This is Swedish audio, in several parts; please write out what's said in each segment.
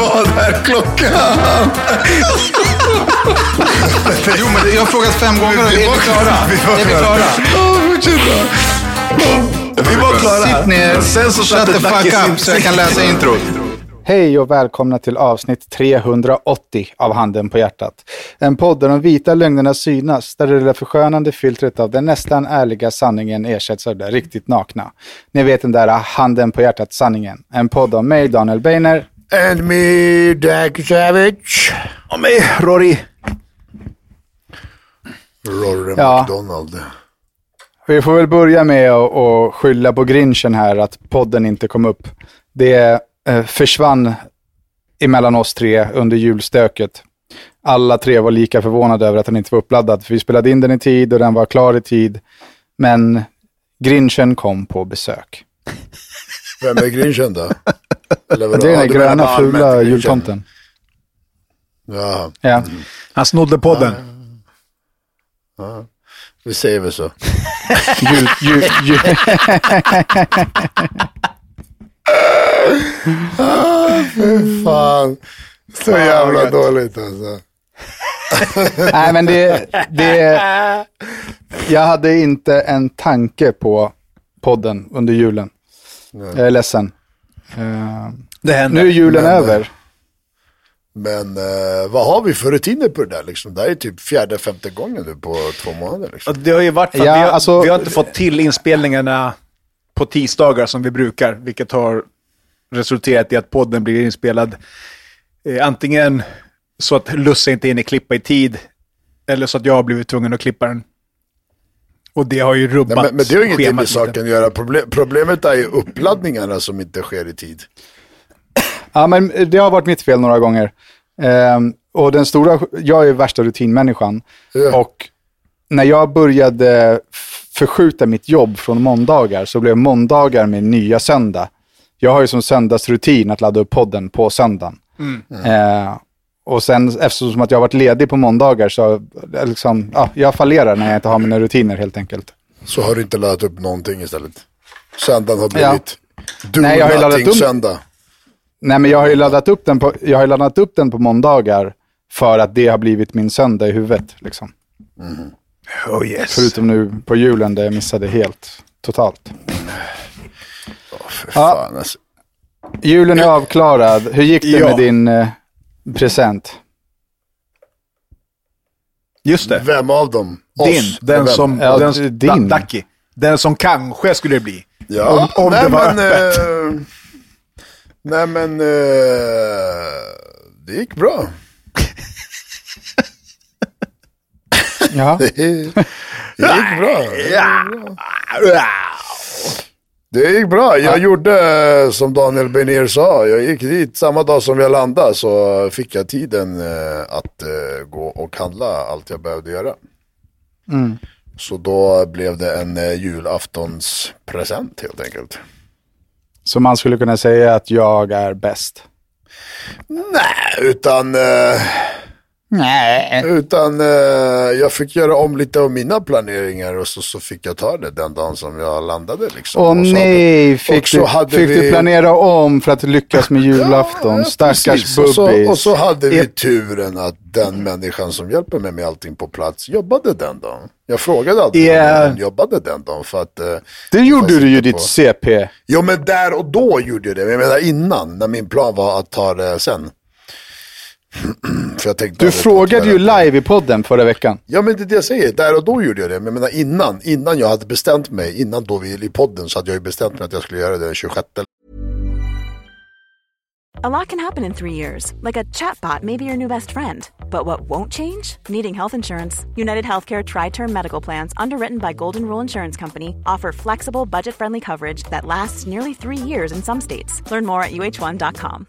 Vad är klockan? Jo, men jag har frågat fem gånger är vi klara? Är vi klara. Ja, fortsätt. Vi var klara. Sitt ner, Sen så shut satte the fuck up så jag kan läsa introt. Hej och välkomna till avsnitt 380 av Handen på hjärtat. En podd där de vita lögnerna synas, där det lilla förskönande filtret av den nästan ärliga sanningen ersätts av det riktigt nakna. Ni vet den där Handen på hjärtat-sanningen. En podd av mig, Daniel Beiner. And me, Dak Savage. Och mig, Rory. Rory Ja. McDonald. Vi får väl börja med att att skylla på grinchen här att podden inte kom upp. Det eh, försvann emellan oss tre under julstöket. Alla tre var lika förvånade över att den inte var uppladdad. För vi spelade in den i tid och den var klar i tid. Men grinchen kom på besök. Vem är Grinchen då? Eller vadå? Det är den Ja, där gröna fula jultomten. Ja, Ja. Han snodde podden. vi säger väl så. Jul, jul, jul. Fan. Så jävla dåligt alltså. Nej, men det, det... Jag hade inte en tanke på podden under julen. Jag är ledsen. Eh, Det hände. nu är julen Men, över. Men eh, vad har vi för rutiner på det där liksom? Det här är typ fjärde, femte gången nu på två månader liksom. Det har ju varit för att Ja, vi, har, alltså- vi har inte fått till inspelningarna på tisdagar som vi brukar, vilket har resulterat i att podden blir inspelad eh, antingen så att Lusse inte hinner klippa i tid, eller så att jag har blivit tvungen att klippa den. Och det har ju Nej, rubbat men, men det har ingenting med saken att göra. Proble- problemet är ju uppladdningarna som inte sker i tid. Ja, men det har varit mitt fel några gånger. Ehm, och den stora, jag är värsta rutinmänniskan. Ja. Och när jag började förskjuta mitt jobb från måndagar så blev måndagar min nya söndag. Jag har ju som söndagsrutin att ladda upp podden på söndagen. Eh, och sen eftersom att jag har varit ledig på måndagar så liksom, ja, jag fallerar när jag inte har mina rutiner helt enkelt. Så har du inte laddat upp någonting istället. Söndagen har Ja. blivit do Nej, jag har ju laddat nothing upp- söndag. Nej, men jag har ju laddat upp den på, jag har ju laddat upp den på måndagar för att det har blivit min söndag i huvudet. Liksom. Oh yes. Förutom nu på julen där jag missade helt, totalt. För Ja. fan alltså. Julen är avklarad. Hur gick det Ja. med din eh, present? Just det. Vem av dem? Oss? Din. Den Vem? som... Ja, den, din. Ducky. Den som kanske skulle bli. Ja, om- om nej, det var men, eh, nej men, eh, det gick bra. Ja. Det gick bra. Det gick bra. Jag gjorde eh, som Daniel Benér sa. Jag gick dit samma dag som jag landade så fick jag tiden eh, att eh, gå och handla allt jag behövde göra. Mm. Så då blev det en julaftonspresent helt enkelt. Så man skulle kunna säga att jag är bäst. Nej, utan, eh, Nej. utan eh, jag fick göra om lite av mina planeringar och så, så fick jag ta det den dagen som jag landade. Liksom. Åh Och så nej, hade- fick, och så du, hade fick vi- du planera om för att lyckas med julafton? Ja, Stackars precis. och så, bubbis. och så hade vi turen att den människan som hjälper mig med allting på plats jobbade den dagen. Jag frågade aldrig Ja. om hon jobbade den dagen för att... eh, Det gjorde du ju inte ditt på- CP. Jo men där och då gjorde jag det. Men jag menar innan, när min plan var att ta det sen. för jag tänkte Du frågade ju live i podden förra veckan. Ja men det är det jag säger, där och då gjorde jag det. Men jag menar innan, innan jag hade bestämt mig, innan då vi i podden så hade jag ju bestämt mig att jag skulle göra det den 26. A lot can happen in three years, like a chatbot may be your new best friend. But what won't change? Needing health insurance. United Healthcare Tri Term Medical Plans, underwritten by Golden Rule Insurance Company, offer flexible, budget friendly coverage that lasts nearly three years in some states. Learn more at uh1.com.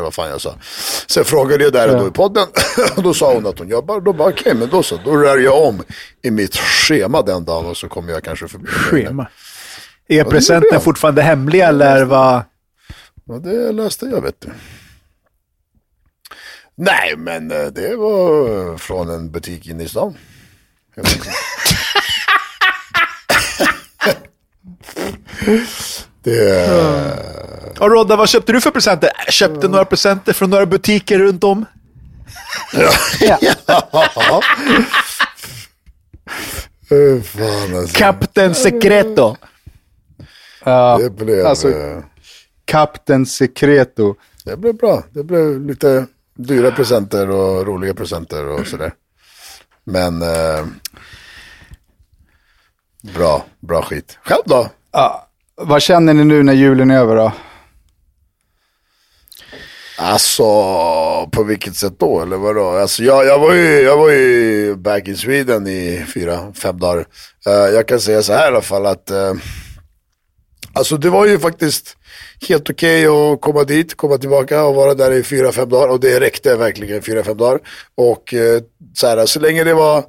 Vad fan jag sa. Sen frågade jag där och då i podden. och då sa hon att hon jobbar. Då bara okej, men då så. Då rör jag om i mitt schema den dagen och så kommer jag kanske förbi. Schema. Är presenten fortfarande hemlig eller vad? Ja, det läste jag vet du. Nej, men eh, det var från en butik inne i stan. Det, Ja, Rodda, vad köpte du för presenter? Jag köpte några presenter från några butiker runt om. uh, fan alltså. Captain Secreto. Ja, Det blev, alltså, eh, Captain Secreto. det blev bra. Det blev lite dyra presenter och roliga presenter och sådär. Men eh, bra, bra skit. Själv då? Ja, vad känner ni nu när julen är över då? Alltså, på vilket sätt då? Eller vadå? Alltså, jag, jag, var ju, jag var ju back in Sweden i fyra, fem dagar. Uh, jag kan säga så här i alla fall att uh, Alltså det var ju faktiskt helt okej att komma dit, komma tillbaka och vara där i fyra, fem dagar. Och det räckte verkligen i fyra, fem dagar. Och eh, så här, så länge det var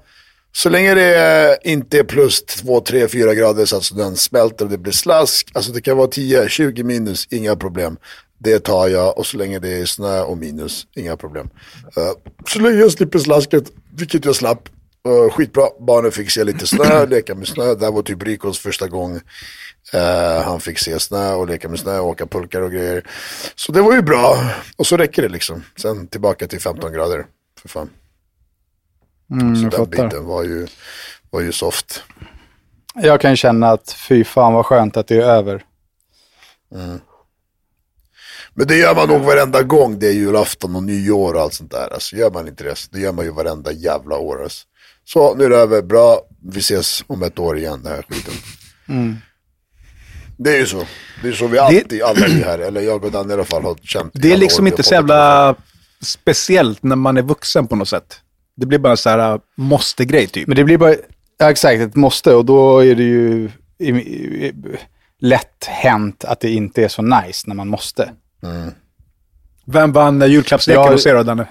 så länge det eh, inte är plus 2, 3, 4 grader så att snön smälter och det blir slask. Alltså det kan vara 10, 20 minus, inga problem. Det tar jag och så länge det är snö och minus, inga problem. Eh, så länge jag slipper slasket, vilket jag slapp, uh, skitbra. Barnen fick se lite snö, leka med snö. Det här var typ Rikos första gång. Eh, han fick se snö och leka med snö och åka pulkar och grejer. Så det var ju bra. Och så räcker det liksom. Sen tillbaka till 15 grader. För fan. Mm, så jag den biten var ju, var ju soft. Jag kan känna att fy fan vad skönt att det är över. Men det gör man nog varenda gång det är julafton och nyår och allt sånt där. Alltså gör man inte det, det gör man ju varenda jävla år. Alltså. Så nu är det över, bra, vi ses om ett år igen, den här skiten. Det är ju så. Det är så vi alltid, alla vi här, eller jag och Danne i alla fall, har känt. Det är liksom inte så jävla speciellt när man är vuxen på något sätt. Det blir bara så här uh, måste-grej typ. Men det blir bara, ja exakt, ett måste och då är det ju i, i, i, lätt hänt att det inte är så nice när man måste. Vem vann julklappsleken Ja, hos er då, Danne?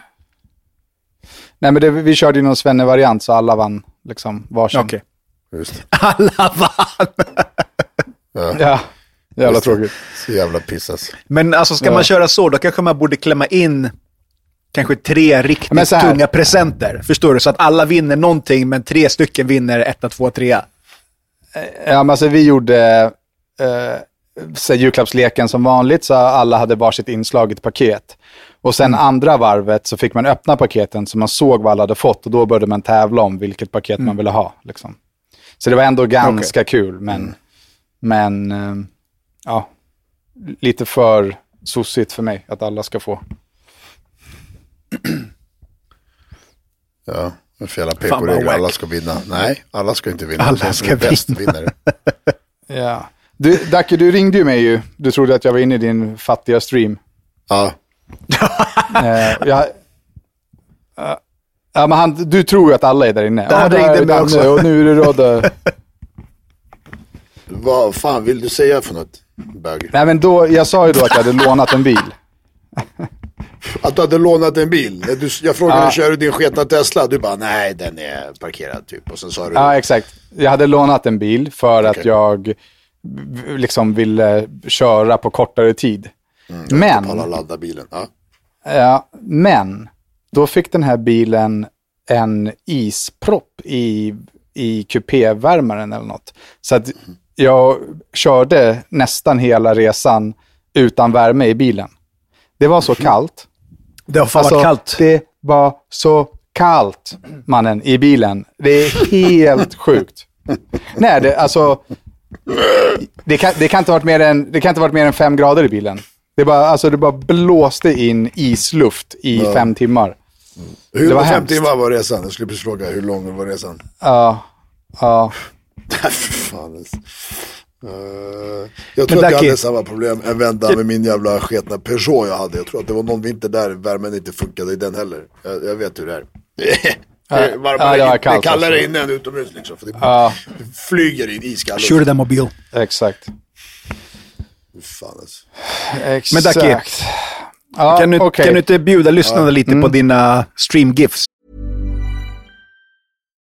Nej men det, vi körde ju någon svenne-variant så alla vann liksom varsin. Okej. Just det. Alla vann! Ja, jävla Just det. tråkigt. Så jävla pissas. Men alltså ska Ja. man köra så, då kanske man borde klämma in kanske tre riktigt tunga presenter. Förstår du? Så att alla vinner någonting, men tre stycken vinner etta, två, trea. Ja men alltså vi gjorde eh, så julklappsleken som vanligt så alla hade varsitt inslaget paket. Och sen andra varvet så fick man öppna paketen så man såg vad alla hade fått och då började man tävla om vilket paket man ville ha. Liksom. Så det var ändå ganska kul men, men eh, ja, lite för sossigt för mig att alla ska få. Ja, det är för jävla PK-regler. Alla ska vinna. Nej, alla ska inte vinna. Alla ska vinna. Ja. Du, Dacke, du ringde ju mig ju. Du trodde att jag var inne i din fattiga stream. Ja, Eh, jag, eh, ja, men han, du tror ju att alla är där inne. Han Ja, där ringde mig också. Och nu är det Rodde. vad fan vill du säga för något? Bög? Nej, men då, jag sa ju då att jag hade lånat en bil. Att du hade lånat en bil. Du, jag frågade, Ja. kör du din sketna Tesla? Du bara, nej den är parkerad typ. Och sen sa du, Ja, exakt. Jag hade lånat en bil för att Okej. jag liksom ville köra på kortare tid. men, alla ladda bilen. Ja. ja, men, då fick den här bilen en ispropp i, i kupévärmaren eller något. Så att jag körde nästan hela resan utan värme i bilen. Det var så kallt. Det har fan Alltså, varit kallt. Det var så kallt, mannen, i bilen. Det är helt sjukt. Nej, det, alltså, Det kan, det, kan inte ha varit mer än, det kan inte ha varit mer än fem grader i bilen. Det bara, alltså, det bara blåste in isluft i fem timmar. Hur Det var fem timmar var resan? Jag skulle precis fråga, hur lång var resan? Ja, ja. Fan alltså. Eh, jag tror att jag hade samma problem en vända med min jävla sketna Peugeot jag hade. Jag tror att det var någon vinter där värmen inte funkade i den heller. Jag, jag vet hur det är. Det är varmare ja, det kallt det kallare också. inne än utomhus liksom. För det Ja. flyger in iskall luft. Kör den mobil. Exakt. Fan alltså. Exakt. Ducky, ja, Kan du, okej. kan du inte bjuda lyssnarna lite på dina stream-gifs?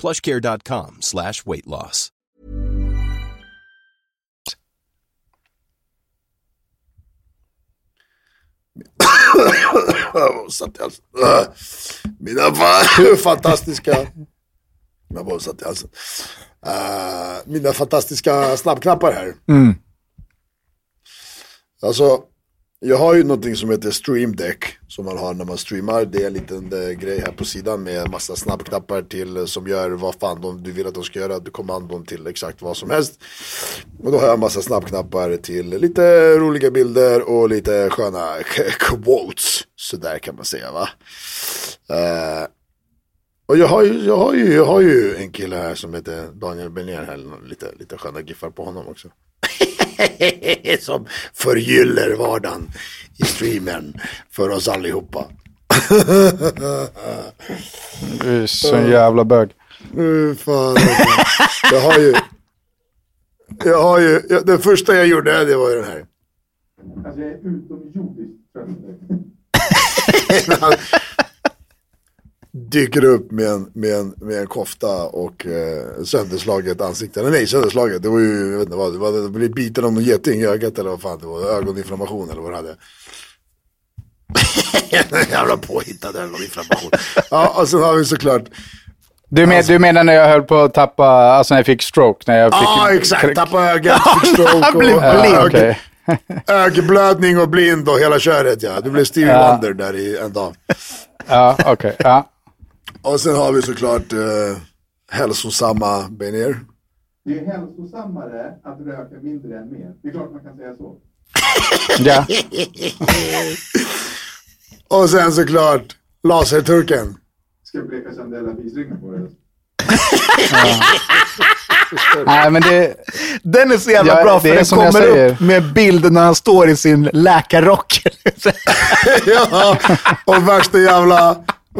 plushcare.com slash weight loss. Mina fa- fantastiska... Jag bara satt i halsen. Äh, mina fantastiska snabbknappar här. Alltså, jag har ju någonting som heter Stream Deck. Som man har när man streamar. Det är en liten eh, grej här på sidan med massa snabbknappar till eh, som gör vad fan de, du vill att de ska göra. Du kommandon till exakt vad som helst. Och då har jag massa snabbknappar till lite roliga bilder och lite sköna quotes. Så där kan man säga va. Eh, och jag har, ju, jag, har ju, jag har ju en kille här som heter Daniel Bernier här. Lite, lite sköna giffar på honom också. som förgyller vardagen i streamen för oss allihopa. Du är så en jävla bög. Uh, fan, alltså. jag har ju... Jag har ju... Jag, det första jag gjorde, det var ju den här. Alltså jag är utomjordiskt dyker upp med en, med en, med en kofta och eh, sönderslaget ansikte. Nej, sönderslaget. Det var ju, jag vet inte vad, det var, det blev biten av någon geting i ögat eller vad fan det var. Ögoninflammation eller vad det hade. Jävla påhittad ögoninflammation. Ja, och sen har vi såklart, Du, men, du menar när jag höll på att tappa, alltså när jag fick stroke? När jag fick... ja exakt, tappa ögat, fick stroke Han blev och Ja, blind. okej. ögonblödning och blind och hela köret ja. Du blev Stevie Ja. Wonder där i en dag. Ja, okej. Ja. Och sen har vi såklart eh, hälsosamma Benér. Det är hälsosammare att röka mindre än mer. Det är klart man kan säga så. ja. Och sen såklart laserturken. Ska jag bleka sönder hela fisringen på det? Nej, men det... Den är så jävla Ja, bra för den kommer upp med bild när han står i sin läkarrock. ja, och värsta jävla,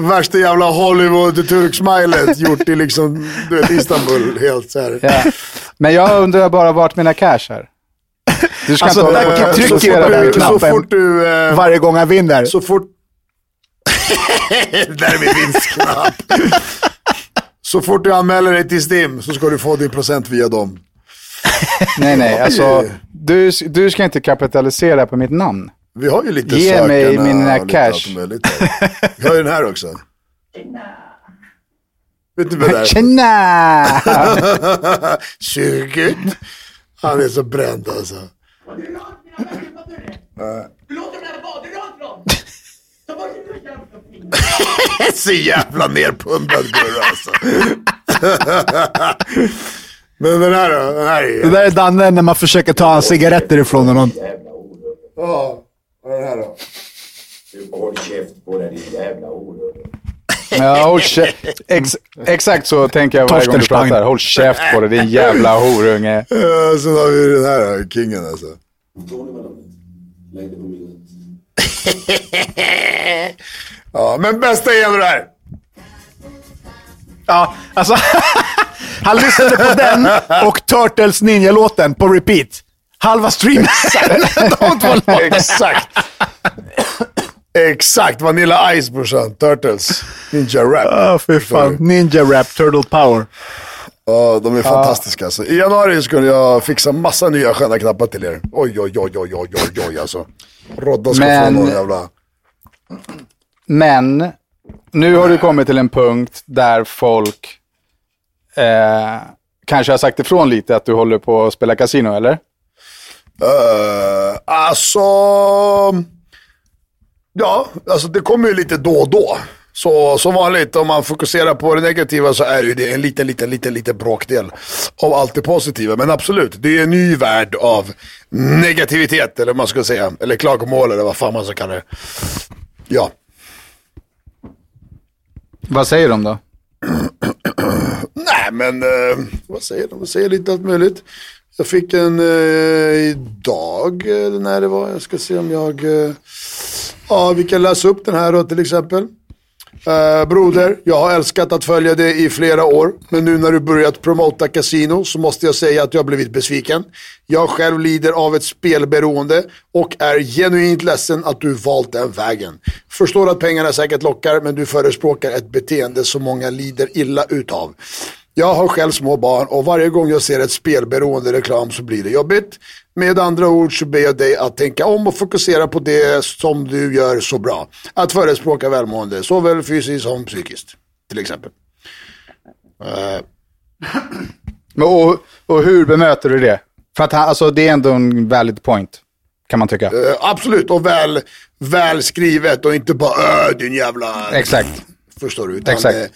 värsta jävla Hollywood-turksmilet gjort i liksom, du vet, Istanbul helt så här. Ja. Men jag undrar bara vart mina cash är. Du ska Alltså, inte där hålla på kan och trycka på den så knappen. du, eh, Varje gång han vinner. så fort, där är min vinstknapp. Så fort du anmäler dig till STIM så ska du få din procent via dem. Nej, nej. Alltså, du, du ska inte kapitalisera på mitt namn. Vi har ju lite Ge mig sökarna mina och lite cash. här. Vi har ju den här också. Vet du vad det är? Tjena! Suget. Han är så bränd alltså. Så jävla nerpundad gurra alltså. Men den här då? Den här Det är... där är Danne när man försöker ta hans cigaretter ifrån honom. Ja, vad är den här då? Håll käft på dig din jävla horunge. Ja, håll Ex exakt så tänker jag varje gång du pratar. Håll käft på dig din jävla horunge. Ja, sen har vi den här då, kingen alltså. Det. Ja, men bästa är ändå det här. Ja, alltså. han lyssnade på den och Turtles Ninja-låten på repeat. Halva streamen. De två låtarna. Exakt. Exakt. Vanilla Ice brorsan. Turtles. Ninja Rap. Ja, fy fan. Ninja Rap, Turtle Power. Ja, de är fantastiska alltså. I januari skulle jag fixa massa nya sköna knappar till er. Oj, oj, oj, oj, oj, oj, oj alltså. Rodda ska Men- få någon jävla... Men nu har du kommit till en punkt där folk eh, kanske har sagt ifrån lite att du håller på att spela kasino, eller? Uh, alltså... Ja, alltså det kommer ju lite då och då. Så som vanligt, om man fokuserar på det negativa så är det ju det en liten, liten, liten, liten bråkdel av allt det positiva. Men absolut, det är en ny värld av negativitet, eller vad man ska säga. Eller klagomål, eller vad fan man ska kalla det. Ja. Vad säger de då? Nej, men eh, vad säger de? De säger lite allt möjligt. Jag fick en eh, idag, eller när det var. Jag ska se om jag... Eh, ja, vi kan läsa upp den här då till exempel. Eh, broder, jag har älskat att följa dig i flera år. Men nu när du börjat promota kasino så måste jag säga att jag har blivit besviken. Jag själv lider av ett spelberoende och är genuint ledsen att du valt den vägen. Förstår att pengarna säkert lockar men du förespråkar ett beteende som många lider illa utav. Jag har själv små barn och varje gång jag ser ett spelberoende reklam så blir det jobbigt. Med andra ord så ber jag dig att tänka om och fokusera på det som du gör så bra. Att förespråka välmående, såväl fysiskt som psykiskt. Till exempel. Eh, Men Och, och hur bemöter du det? För att han, alltså, det är ändå en valid point, kan man tycka. eh, absolut, och väl, väl skrivet och inte bara öh din jävla... Exakt. Förstår du? Utan, Exakt.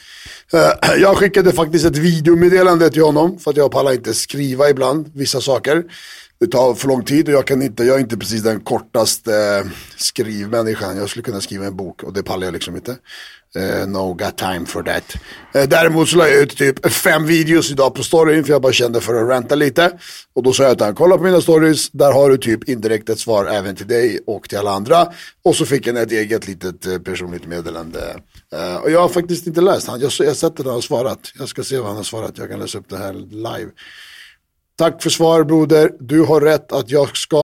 Eh, jag skickade faktiskt ett videomeddelande till honom för att jag pallar inte skriva ibland vissa saker. Det tar för lång tid och jag, kan inte, jag är inte precis den kortaste eh, skrivmänniskan. Jag skulle kunna skriva en bok och det pallar jag liksom inte. Uh, no got time for that. Uh, däremot så la jag ut typ fem videos idag på storyn för jag bara kände för att ranta lite. Och då sa jag till honom, kolla på mina stories, där har du typ indirekt ett svar även till dig och till alla andra. Och så fick han ett eget litet eh, personligt meddelande. Uh, och jag har faktiskt inte läst han. Jag har sett att han har svarat. Jag ska se vad han har svarat. Jag kan läsa upp det här live. Tack för svar broder. Du har rätt att jag ska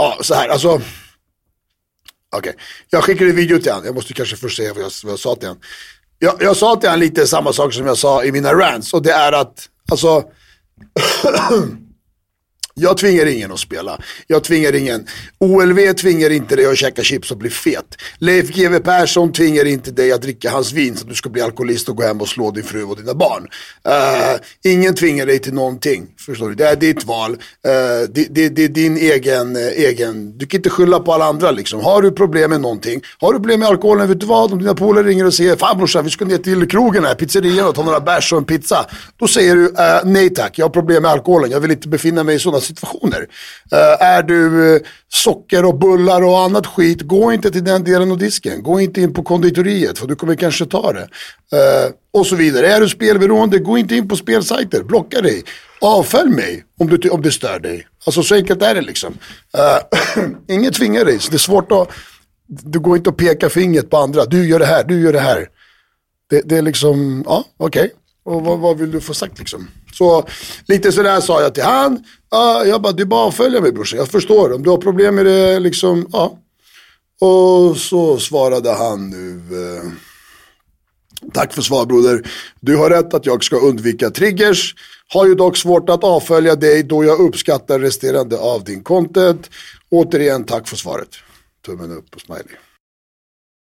Ja, så här, alltså. Okej, jag skickade en video till honom. Jag måste kanske först säga vad jag, vad jag sa till honom. Jag, jag sa till honom lite samma sak som jag sa i mina rants. Och det är att, alltså. Jag tvingar ingen att spela. Jag tvingar ingen. OLV tvingar inte dig att käka chips och bli fet. Leif GW Persson tvingar inte dig att dricka hans vin så att du ska bli alkoholist och gå hem och slå din fru och dina barn. Uh, ingen tvingar dig till någonting. Förstår du? Det är ditt val. Det, det, det är din egen, eh, egen... Du kan inte skylla på alla andra liksom. Har du problem med någonting. Har du problem med alkoholen, vet du vad? Om dina polare ringer och säger Fan brorsan, vi ska ner till krogen här, pizzerian och ta några bärs och en pizza. Då säger du eh, nej tack, jag har problem med alkoholen. Jag vill inte befinna mig i sådana situationer. Eh, är du socker och bullar och annat skit, gå inte till den delen av disken. Gå inte in på konditoriet för du kommer kanske ta det. Och så vidare. Är du spelberoende, gå inte in på spelsajter. Blocka dig. Avfölj mig om, du, om det stör dig. Alltså så enkelt är det liksom. Uh, inget tvingar dig, så det är svårt att... Du går inte att peka fingret på andra. Du gör det här, du gör det här. Det, det är liksom, ja okej. Och vad, vad vill du få sagt liksom? Så lite sådär sa jag till han. Uh, jag bara, det är bara att följa mig brorsan. Jag förstår. Om du har problem med det, liksom, ja. Och så svarade han nu. Uh, Tack för svar broder. Du har rätt att jag ska undvika triggers. Har ju dock svårt att avfölja dig då jag uppskattar resterande av din content. Återigen tack för svaret. Tummen upp och smiley.